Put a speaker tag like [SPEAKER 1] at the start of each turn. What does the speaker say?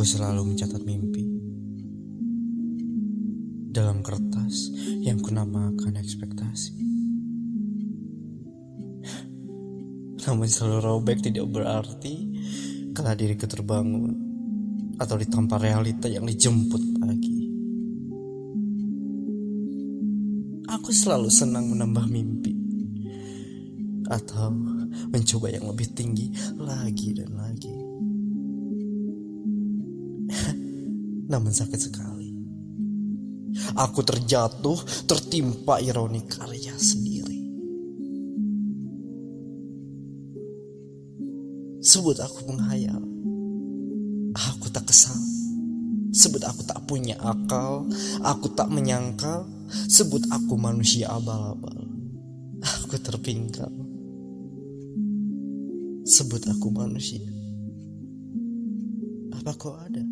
[SPEAKER 1] Aku selalu mencatat mimpi dalam kertas yang kunamakan ekspektasi. Namun selalu robek tidak berarti kala diriku terbangun atau ditampa realita yang dijemput pagi. Aku selalu senang menambah mimpi atau mencoba yang lebih tinggi lagi dan lagi. Namun sakit sekali. Aku terjatuh, tertimpa ironi karya sendiri. Sebut aku menghayal. Aku tak kesal. Sebut aku tak punya akal. Aku tak menyangkal. Sebut aku manusia abal-abal. Aku terpingkal. Sebut aku manusia. Apa kau ada?